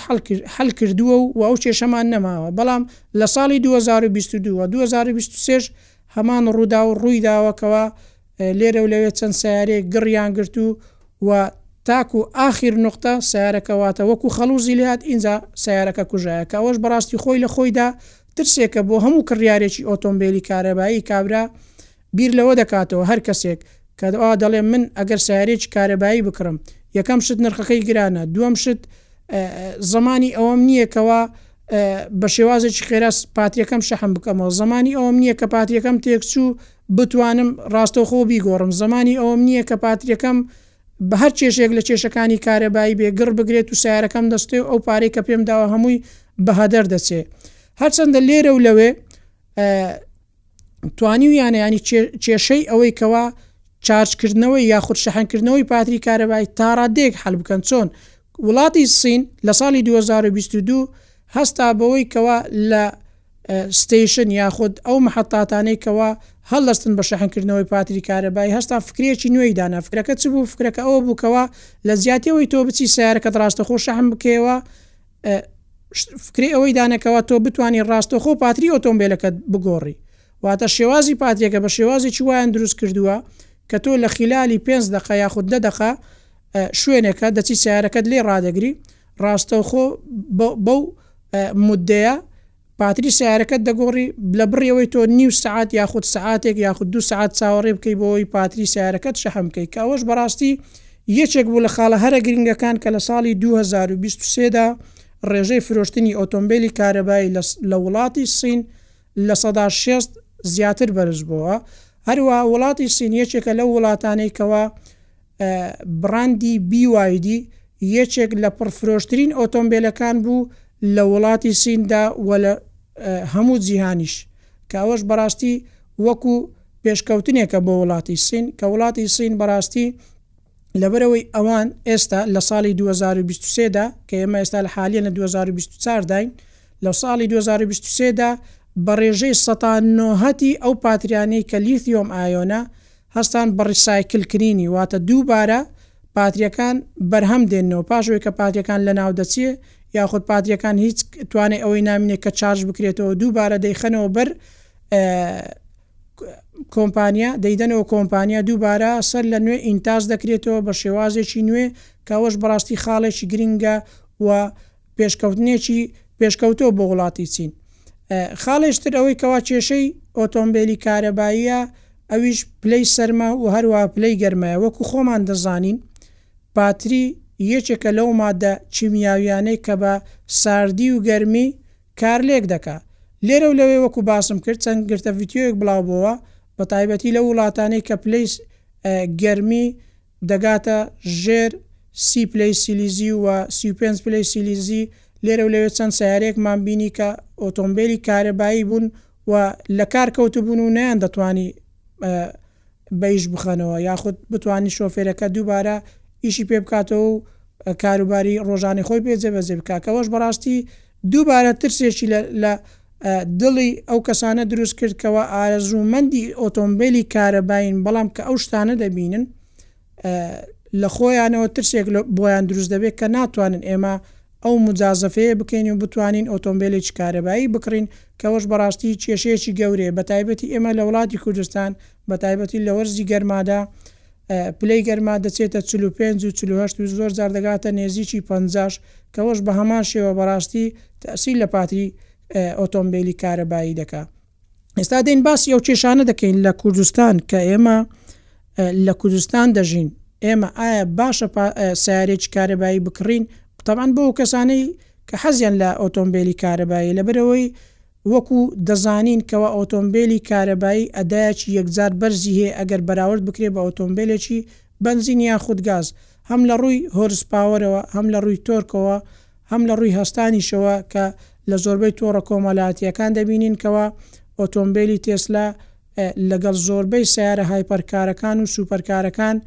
حەل کردووە و و ئەو کێشەمان نەماوە بەڵام لە ساڵی دوو هەزار و بیست و دوو و دوو هەزار و بیست و سێش هەمان ڕووداو ڕووی داوە کەوا لێرە و لەوێ چەند سەیارەیەک گڕیان گرت و و تاکو ئاخیر نوقتە سەیارەکە واتە وەکو خەڵوزی لێهات ئینجا سەیارەکە کوژایە کە ئەوەش بەڕاستی خۆی لە خۆیدا ترسێکە بۆ هەموو کڕیارێکی ئۆتۆمبێلی کارەبایی کابرا بیر لەوە دەکاتەوە هەر کەسێک کە وا دەڵێ من ئەگەر سەیارێکی کارەبایی بکڕم یەکەم شت نرخەکەی گرانە دووەم شت زمانی ئەوەم نییە کەوا بە شێوازێکی خێرا پاتریەکەم شەحم بکەمەوە زمانی ئەوەم نییە کە پاتریەکەم تێکچوو بتوانم ڕاستەوخۆ بیگۆڕم، زمانی ئەوەم نییە کە پاتریەکەم بە هەر کێشەیەک لە کێشەکانی کارەبایی بێ گڕ بگرێت و سەیارەکەم دەسوتێ و ئەو پارەی کە پێم داوە هەمووی بە هەدەر دەچێ هەرچەندە لێرە و لەوێ توانیویانە ینی کێشەی ئەوەی کەوا چارجکردنەوەی یاخود شەحنکردنەوەی پاتری کارەبایی تاڕادێک حل بکەن چۆن وڵاتی سین لە ساڵی 2022 هەستا بەوەی کەوا لە ستەیشن یاخود ئەو محەتاتانەی کەوا هەڵدەستن بە شەحنکردنەوەی پاتری کارەبایی، هەستا فکرەیەکی نوێی دانا، فکرەکە چ بوو؟ فکرەکە ئەوە بوو کەوا لە جیاتی ئەوەی تۆ بچی سەیارەکەت ڕاستەخۆ شەحن بکەیەوە، فکرەی ئەوەی دانا کەوا تۆ بتوانی ڕاستەخۆ پاتری ئۆتۆمبێلەکەت بگۆڕی، واتە شێوازی پاتریەکە بە شێوازێکی وایان دروست کردووە کە تۆ لە خیلالی پێنج دەقە یاخود دە دەقە شوێنێکە دەچی سەیارەکەت لێ ڕادەگری، ڕاستەوخۆ بەو موددەیە باتری سەیارەکەت دەگۆڕی، لە بڕی ئەوەی تۆ نیو سەعات یاخود سەعاتێک یاخود دوو سەعات چاوەڕێ بکەی بۆ ئەوەی باتری سەیارەکەت شەحن بکەی کە ئەوەش بەڕاستی یەکێک بوو لە خاڵە هەرە گرنگەکان کە لە ساڵی دوو هەزار و بیست و سێ دا ڕێژەی فرۆشتنی ئۆتۆمبێلی کارەبایی لە وڵاتی سین لە سەدا شێست زیاتر بەرز بۆوە هەروەها وڵاتی سین یەکێکە لەو وڵاتانەی کەوا بڕاندی BYD یەکێک لە پڕفرۆشترین ئۆتۆمبێلەکان بوو لە وڵاتی سیندا و لە هەموو جیهانیش کە ئەوەش بەڕاستی وەکو پێشکەوتنێکە بۆ وڵاتی سین کە وڵاتی سین بەڕاستی لەبەرئەوەی ئەوان ئێستا لە ساڵی دوو هەزار و بیست و سێ دا کە ئێمە ئێستا لە حالیەن لە دوو هەزار و بیست و چوار داین لە ساڵی دوو هەزار و بیست و سێ دا بە ڕێژەی سەتا نۆ هەتی ئەو پاتریانەی کە لیثیۆم ئایۆنە هەستان بە ڕیسایکل کرینی واتە دووبارە پاتریەکان بەرهەم دێننەوە پاش ئەوەی کە پاتریەکان لەناو دەچێ یاخود پاتریەکان هیچ توانای ئەوەی نامینێ کە چارج بکرێتەوە دووبارە دەیخەنەوە بەر کۆمپانیا دەیدەنەوە کۆمپانیا دووبارە سەر لە نوێ ئینتاج دەکرێتەوە بە شێوازێکی نوێ کە ئەوەش بەڕاستی خاڵێکی گرینگە و پێشکەوتنێکی پێشکەوتووە بۆ وڵاتی چین. خاڵێش تر ئەوەی کەوا کێشەی ئۆتۆمبێلی کارەباییە ئەویش پلەی سەرما و هەروەها پلەی گەرمایە وەکو خۆمان دەزانین باتری یەکێکە لەو ماددە کیمیاویانەی کە بە ساردی و گەرمی کارلێک دەکا لێرە و لەوێ وەکو باسم کرد چەند گرتە ڤیتیۆیەک بڵاوبۆوە بەتایبەتی لەو وڵاتانەی کە پلەی گەرمی دەگاتە ژێر سی پلەی سیلیزی و سی و پێنج پلەی سیلیزی، لێرە و لەوێ چەند سەیارەیەکمان بینی کە ئۆتۆمبێلی کارەبایی بوون و لە کار کەوتبوون و نەیاندەتوانی بە ئیش بخەنەوە یاخود بتوانین شۆفێرەکە دووبارە ئیشی پێ بکاتەوە و کاروباری ڕۆژانەی خۆی پێ جێبەجێ بکات کە ئەوەش بەڕاستی دووبارە ترسێکی لە لە دڵی ئەو کەسانە دروست کرد کەوا ئارەزوومەندی ئۆتۆمبێلی کارەبایین بەڵام کە ئەو شتانە دەبینن لە خۆیانەوە ترسێک لە بۆیان دروست دەبێت کە ناتوانن ئێمە ئەو مجازەفەیە بکەین و بتوانین ئۆتۆمبێلێکی کارەبایی بکڕین کەوەش بەڕاستی کێشەیەکی گەورەیە بەتایبەتی ئێمە لە وڵاتی کوردستان بەتایبەتی لە وەرزی گەرمادا پلەی گەرما دەچێتە چل و پێنج و چل و هەشت و زۆر جار دەگاتە نێزیکی پەنجاش کە وەش بە هەمان شێوە بەڕاستی تەئسیر لە پاتری ئۆتۆمبێلی کارەبایی دەکا. ئێستا دێین باسی ئەو کێشانە دەکەین لە کوردستان کە ئێمە لە کوردستان دەژین ئێمە ئایا باشە سیارێکی کارەبایی بکڕین تەبعەن بۆ ئەو کەسانەی کە حەزیان لە ئۆتۆمبێلی کارەباییە لەبەرئەوەی وەکو دەزانین کەوا ئۆتۆمبێلی کارەبایی ئەدایەکی یەکجار بەرزی هەیە ئەگەر بەراورد بکرێت بە ئۆتۆمبێلێکی بەنزین یاخود گاز هەم لە ڕووی هۆرس پاوەرەوە هەم لە ڕووی تۆرکەوە هەم لە ڕووی هەستانیشەوە کە لە زۆربەی تۆڕە کۆمەلاتیەکان دەبینین کەوا ئۆتۆمبێلی تێسلا لەگەڵ زۆربەی سەیارە هایپەر کارەکان و سوپەر کارەکان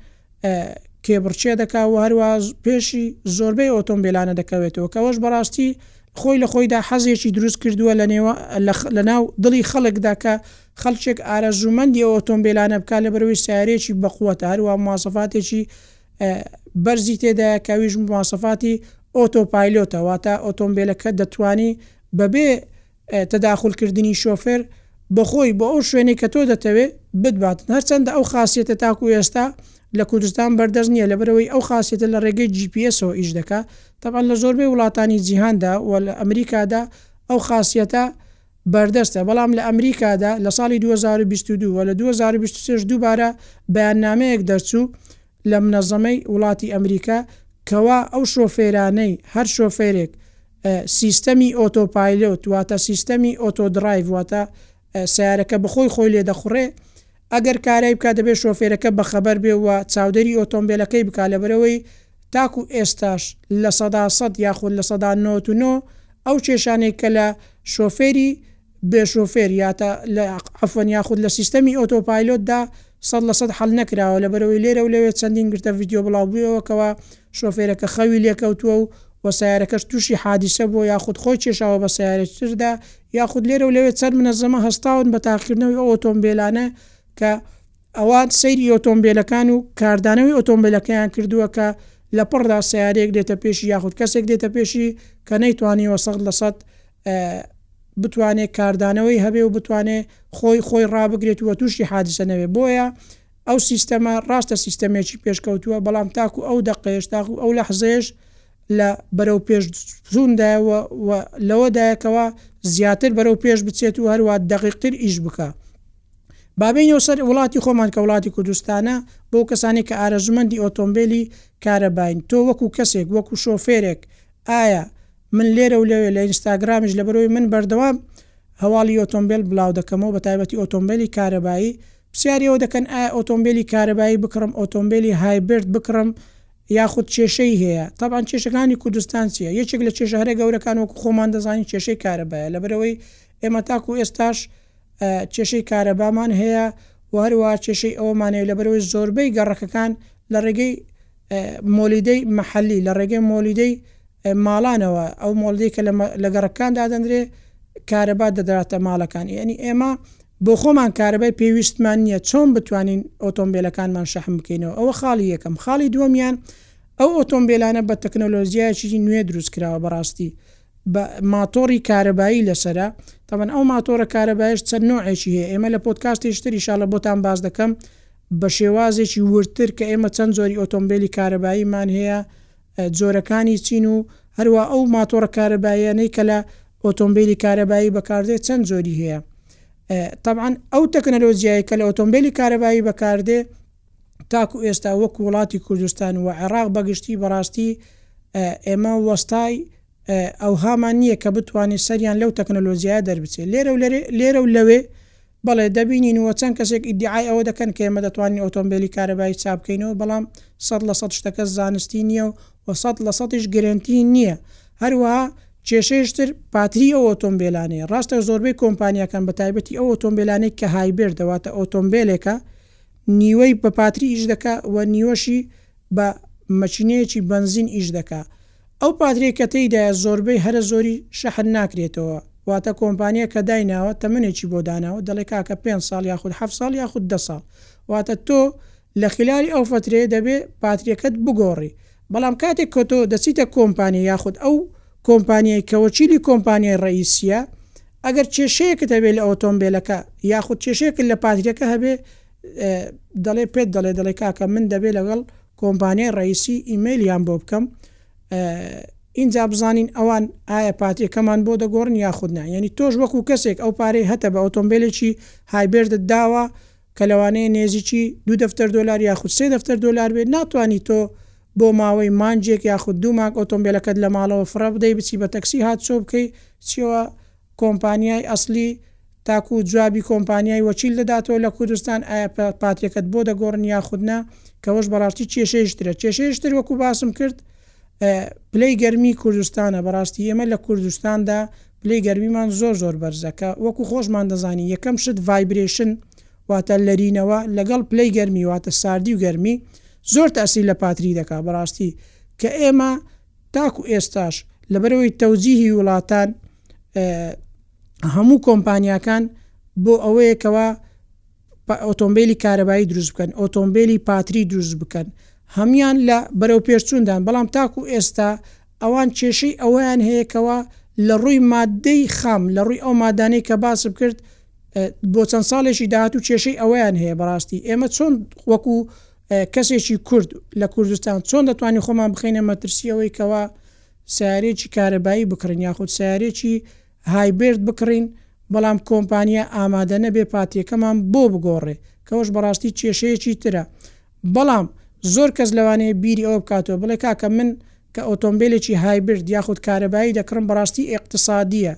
کێبڕکێ دەکات و هەروەها پێشی زۆربەی ئۆتۆمبێلانە دەکەوێتەوە کە ئەوەش بەڕاستی خۆی لە خۆیدا حەزێکی دروست کردووە لە نێوان لە ناو دڵی خەڵکدا کە خەڵکێک ئارەزوومەندی ئەو ئۆتۆمبێلانە بکات لەبەر ئەوەی سایارەیەکی بەقوەتە هەروەها مواسەفاتێکی بەرزی تێدایە کە ئەویش مواسەفاتی ئۆتۆپایلۆتە واتە ئۆتۆمبێلەکە دەتوانی بەبێ تەداخولکردنی شۆفێر بە خۆی بۆ ئەو شوێنەی کە تۆ دەتەوێ بتباتن، هەرچەندە ئەو خاسیەتە تاکو ئێستا لە کوردستان بەردەست نییە، لەبەرئەوەی ئەو خاسیەتە لە ڕێگەی جی پی ئێسەوە ئیش دەکا، تەبعەن لە زۆربەی وڵاتانی جیهاندا و لە ئەمریکادا ئەو خاسیەتە بەردەستە، بەڵام لە ئەمریکادا لە ساڵی دوو هەزار و بیست و دوو و لە دوو هەزار و بیست و سێ ش دووبارە بەیاننامەیەک دەرچوو لە منەزەمەی وڵاتی ئەمریکا کەوا ئەو شۆفێرانەی هەر شۆفێرێک سیستەمی ئۆتۆ پایلۆت واتە سیستەمی ئۆتۆ درایڤ واتە سەیارەکە بەخۆی خۆی لێ دەخوڕێ ئەگەر کارای بکا دەبێ شۆفێرەکە بەخەبەر بێ و چاودێری ئۆتۆمبێلەکەی بکا لەبەرئەوەی تاکو ئێستاش لە سەدا سەد یاخود لە سەدا نۆت و نۆ ئەو کێشانەی کە لە شۆفێری بێ شۆفێر یا تا لە عەفوەن یاخود لە سیستەمی ئۆتۆپایلۆتدا سەد لە سەد حەل نەکراوە لەبەرئەوەی لێرەو لەوێ چەندین گرتە ڤیدیۆ بڵاوبویەوە کەوا شۆفێرەکە خەوی لێکەوتوە و و سەیارەکەش توشی حادیسە بوە یاخود خۆی کێشاوە بە سەیارەکی تردا یاخود لێرەو لەوێ چەند منەزەمە هەستاون بە تاقیکردنەوەی ئەو ئۆتۆمبیلانە کە ئەوان سەیری ئۆتۆمبێلەکان و کاردانەوەی ئۆتۆمبێلەکەیان کردووە کە لە پڕدا سەیارەیەک دێتە پێشی یاخود کەسێک دێتە پێشی کە نەیتوانیوە سەد لە سەد بتوانێت کاردانەوەی هەبێ و بتوانێت خۆی خۆی ڕابگرێت و تووشی حادسە نەوێ بۆیە ئەو سیستەمە ڕاستە سیستەمێکی پێشکەوتووە بەڵام تاکو ئەو دەقێش تاکو ئەو لە حزێش لە بەرەو پێشدایەوە لەوەدایەکەوە زیاتر بەرەو پێش بچێت و هەروە دەقیقتر ئیش بکە با بێینەوە سەر وڵاتی خۆمان کە وڵاتی کوردستانە بۆ ئەو کەسانەی کە ئارەزوومەندی ئۆتۆمبێلی کارەباین تۆ وەکو کەسێک وەکو شۆفێرێک ئایا من لێرە و لەوێ لە ئینستاگرامیش لەبەرەوەی من بەردەوام هەواڵی ئۆتۆمبێل بڵاو دەکەمەوە بە تایبەتی ئۆتۆمبێلی کارەبایی پرسیاری ئەوە دەکەن ئایا ئۆتۆمبێلی کارەبایی بکڕم ئۆتۆمبێلی هایبرد بکڕم یاخود کێشەی هەیە تاوان کێشەکانی کوردستان چیە یەکێک لە کێشە هەرە گەورەکان وەکو خۆمان دەزانین کێشەی کارەبایە لەبەرەوەی ئێمە تاکو ئێستاش کێشەی کارەبامان هەیە و هەروەها کێشەی ئەوەمان هەیە لەبەرئەوەی زۆربەی گەڕەکەکان لە ڕێگەی مۆلیدەی مەحەلی لە ڕێگەی مۆلیدەی ماڵانەوە ئەو مۆڵدەی کە لە گەڕەکان دادەندرێ کارەبا دەدراتە ماڵەکان یعنی ئێمە بۆ خۆمان کارەبای پێویستمان نییە چۆن بتوانین ئۆتۆمبیلەکانمان شەحم بکەینەوە ئەوە خاڵی یەکەم خاڵی دووەمیان ئەو ئۆتۆمبیلانە بە تەکنەلۆزیایکی نوێ دروستکراوە بەڕاستی بە ماتۆڕی کارەبایی لەسەرە تەبەن ئەو ماتۆڕە کارەبایەش چەند نۆعێکی هەیە ئێمە لە پۆدکاستێکی تر ئیشاڵڵە بۆتان باس دەکەم بە شێوازێکی وردتر کە ئێمە چەند جۆری ئۆتۆمبێلی کارەباییمان هەیە جۆرەکانی چین و هەروە ئەو ماتۆڕە کارەباییانەی کە لە ئۆتۆمبێلی کارەبایی بەکاردێت چەند جۆری هەیە تەبعەن ئەو تەکنەلۆجیای کە لە ئۆتۆمبێلی کارەبایی بەکاردێ تاکو ئێستا وەکو وڵاتی کوردستان و عێڕاق بەگشتی بەڕاستی ئێمە وەستای ئەوهامان نییە کە بتوانێت سەریان لەو تەکنەلۆجیایە دەربچێت لێرە و لێرە و لەوێ بەڵێ دەبینین و چەند کەسێک ئیدیعای ئەوە دەکەن کە ئێمە دەتوانین ئۆتۆمبێلی کارەبایی چاپ بکەینەوە بەڵام سەد لە سەد شتەکە زانستی نییە و و سەد لە سەدیش گرنتی نییە هەروەها کێشەیشتر پاتری ئەو ئۆتۆمبیلانەیە ڕاستە زۆربەی کۆمپانیەکان بە تایبەتی ئەو ئۆتۆمبیلانەی کە هایبێر دەواتە ئۆتۆمبیلێکە نیوەی بە پاتری ئیش دەکا و نیوەشی بە مەکینەیەکی بەنزین ئیش دەکا. ئەو پاترەی کە تێیدایە زۆربەی هەرە زۆری شەحن ناکرێتەوە. واتە کۆمپانییە کە دایناوە تەمەنێکی بۆ داناوە دەڵێ کاکە پێنج ساڵ یاخود حەفت ساڵ یاخود دە ساڵ. واتە تۆ لە خیلالی ئەو فەترەیە دەبێ پاتریەکەت بگۆڕی. بەڵام کاتێک کە تۆ دەچیتە کۆمپانییە یاخود ئەو کۆمپانییەی کە وەکیلی کۆمپانیای ڕەئیسییە ئەگەر کێشەیەکت هەبێ لە ئۆتۆمبێلەکە یاخود کێشەیەکت لە پاتریەکە هەبێ دەڵێ پێت دەڵێ دەڵێ کاکە من دەبێ لەگەڵ کۆمپانیای ڕەیسی ئیمەیلیان بۆ بکەم ئینجا بزانین ئەوان ئایا پاتریەکەمان بۆ دەگۆڕن یاخود نا یعنی تۆش وەکو کەسێک ئەو پارەی هەتە بە ئۆتۆمبیلێکی هایبێردت داوە کە لەوانەیە نێزیکی دوو دەفتەر دۆلار یاخود سێ دەفتەر دۆلار بێت، ناتوانی تۆ بۆ ماوەی مانجێک یاخود دوو مانگ ئۆتۆمبێلەکەت لە ماڵەوە فڕە بدەی بچی بە تەکسی هاتچۆ بکەی، چیەوە کۆمپانیای ئەسلی تاکو جوابی کۆمپانیای وەکیل دەداتەوە لە کوردستان ئایا پاتریەکەت بۆ دەگۆڕن یاخود نا، کەوەش بەڕاستی کێشەیش ترە، کێشەیش تر وەکو باسم کرد پلەی گەرمی کوردستانە، بەڕاستی ئێمە لە کوردستاندا پلەی گەرمیمان زۆر زۆر بەرزە کە وەکو خۆشمان دەزانین یەکەم شت ڤایبرەیشن واتە لەرینەوە لەگەڵ پلەی گەرمی واتە ساردی و گەرمی زۆر تاسیر لە پاتری دەکا بەڕاستی کە ئێمە تاکو ئێستاش لەبەرەوەی تەوجیهی وڵاتان هەموو کۆمپانیاکان بۆ ئەوەیە کەوا ئۆتۆمبێلی کارەبایی دروست بکەن، ئۆتۆمبێلی پاتری دروست بکەن، هەموویان لە بەرەوپێشچووندان، بەڵام تاکوو ئێستا ئەوان کێشەی ئەوەیان هەیە کەوا لە ڕووی ماددەی خام، لە ڕووی ئەو ماددانەی کە باسم کرد بۆ چەند ساڵێکی داهاتوو کێشەی ئەوەیان هەیە بەڕاستی ئێمە چۆن وەکوو کەسێکی کورد لە کوردستان چۆن دەتوانین خۆمان بخەینە مەترسی ئەوەی کەوا سیارێکی کارەبایی بکڕین یاخود سیارێکی هایبرد بکڕین بەڵام کۆمپانیا ئامادە نەبێ پاتیەکەمان بۆ بگۆڕێ کەوەش بەڕاستی کێشەیەکی ترە بەڵام زۆر کەس لەوانەیە بیری ئەوە بکاتەوە بڵێ کاکە من کە ئۆتۆمبێلێکی هایبرد یاخود کارەبایی دەکڕم بەڕاستی ئیقتسادیە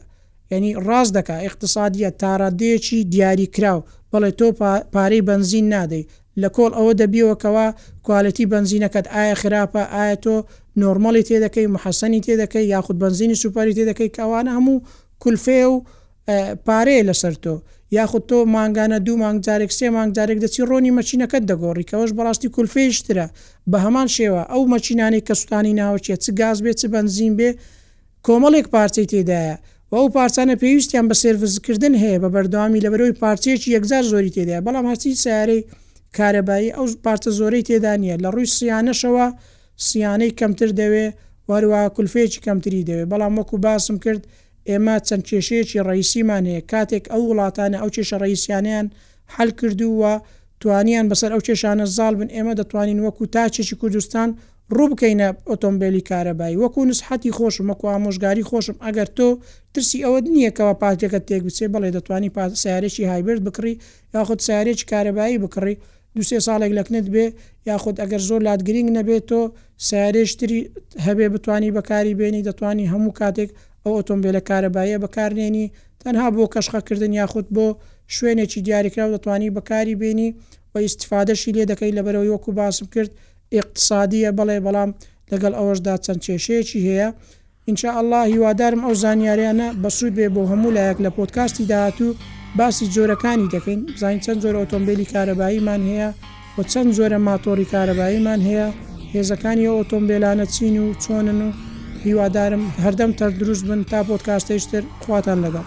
یانی ڕاست دەکا ئیقتسادیە تاڕادەیەکی دیاری کراو بەڵێ تۆ پارەی بەنزین نادەی لە کۆڵ ئەوە دەبیەوە کەوا کوالێتی بەنزینەکەت ئایا خراپە ئایا تۆ نۆرمەڵی تێدەکەی محەسەنی تێدەکەی یاخود بەنزینی سوپەری تێدەکەی کە ئەوانە هەموو کولفەیە و پارەیە لەسەر تۆ یاخود تۆ مانگانە دوو مانگ جارێک سێ مانگ جارێک دەچی ڕۆنی مەچینەکەت دەگۆڕی کەوەش بەڕاستی کولفەیشترە بەهەمان شێوە ئەو مەچینانەی کە سوتانی ناوەکیە چ گاز بێ چ بەنزین بێ کۆمەڵێک پارچەی تێدایە و ئەو پارچانە پێویستیان بە سێرڤسکردن هەیە بە بەردەوامی لەبەرئەوەی پارچەیەکی یەکجار زۆری تێدایە بەڵام هەرچی سەیارەی کارەبایی ئەو پارچە زۆرەی تێدا نییە لە ڕووی سیانەشەوە سیانەی کەمتر دەوێ و هەروەها کولفەیەکی کەمتری دەوێ بەڵام وەکو باسم کرد ئێمە چەند کێشەیەکی ڕەئیسیمان هەیە کاتێک ئەو وڵاتانە ئەو کێشە ڕەئیسیانەیان حەل کردوو و توانیان بەسەر ئەو کێشانە زاڵ بن ئێمە دەتوانین وەکو تاکێکی کوردستان ڕووبکەینە ئۆتۆمبێلی کارەبایی وەکو نسحەتی خۆشم وەکو ئامۆژگاری خۆشم ئەگەر تۆ ترسی ئەوەت نییە کەوا پارکەکەت تێک بچێت بەڵێ دەتوانی پار سەیارەێکی هایبرد بکڕی یاخود سەیارەێکی کارەبایی بکڕی دوو سێ ساڵێک لەکنت بێ یاخود ئەگەر زۆر لات گرینگ نەبێت تۆ سەیارەێکی تری هەبێ بتانی بەکاری بێنی دەتوانی هەموو کاتێک ئەو ئۆتۆمبێلە کارەباییە بەکارنێنی تەنها بۆ کەشخە کردن یاخود بۆ شوێنێکی دیاریکراو دەتوانی بەکاری بێنی وە ئیستفادەشی لێ دەکەی لەبەرەوەی وەکو باسم کرد ئیقتسادیە بەڵێ بەڵام لەگەڵ ئەوەشدا چەند کێشەیەکی هەیە ان شاء اللە هیوادارم ئەو زانیاریانە بەسوود بێ بۆ هەموو لایەک لە پۆدکاستی داهاتوو باسی جۆرەکانی دەکەین بزانین چەند جۆرە ئۆتۆمبیلی کارەباییمان هەیە و چەند جۆرە ماتۆڕی کارەباییمان هەیە هێزەکانی ئەو ئۆتۆمبیلانە چین و چۆنن و هیوادارم هەردەم تەردروست بن تا پۆدکاستەیشتر خواتان لەگەڵ.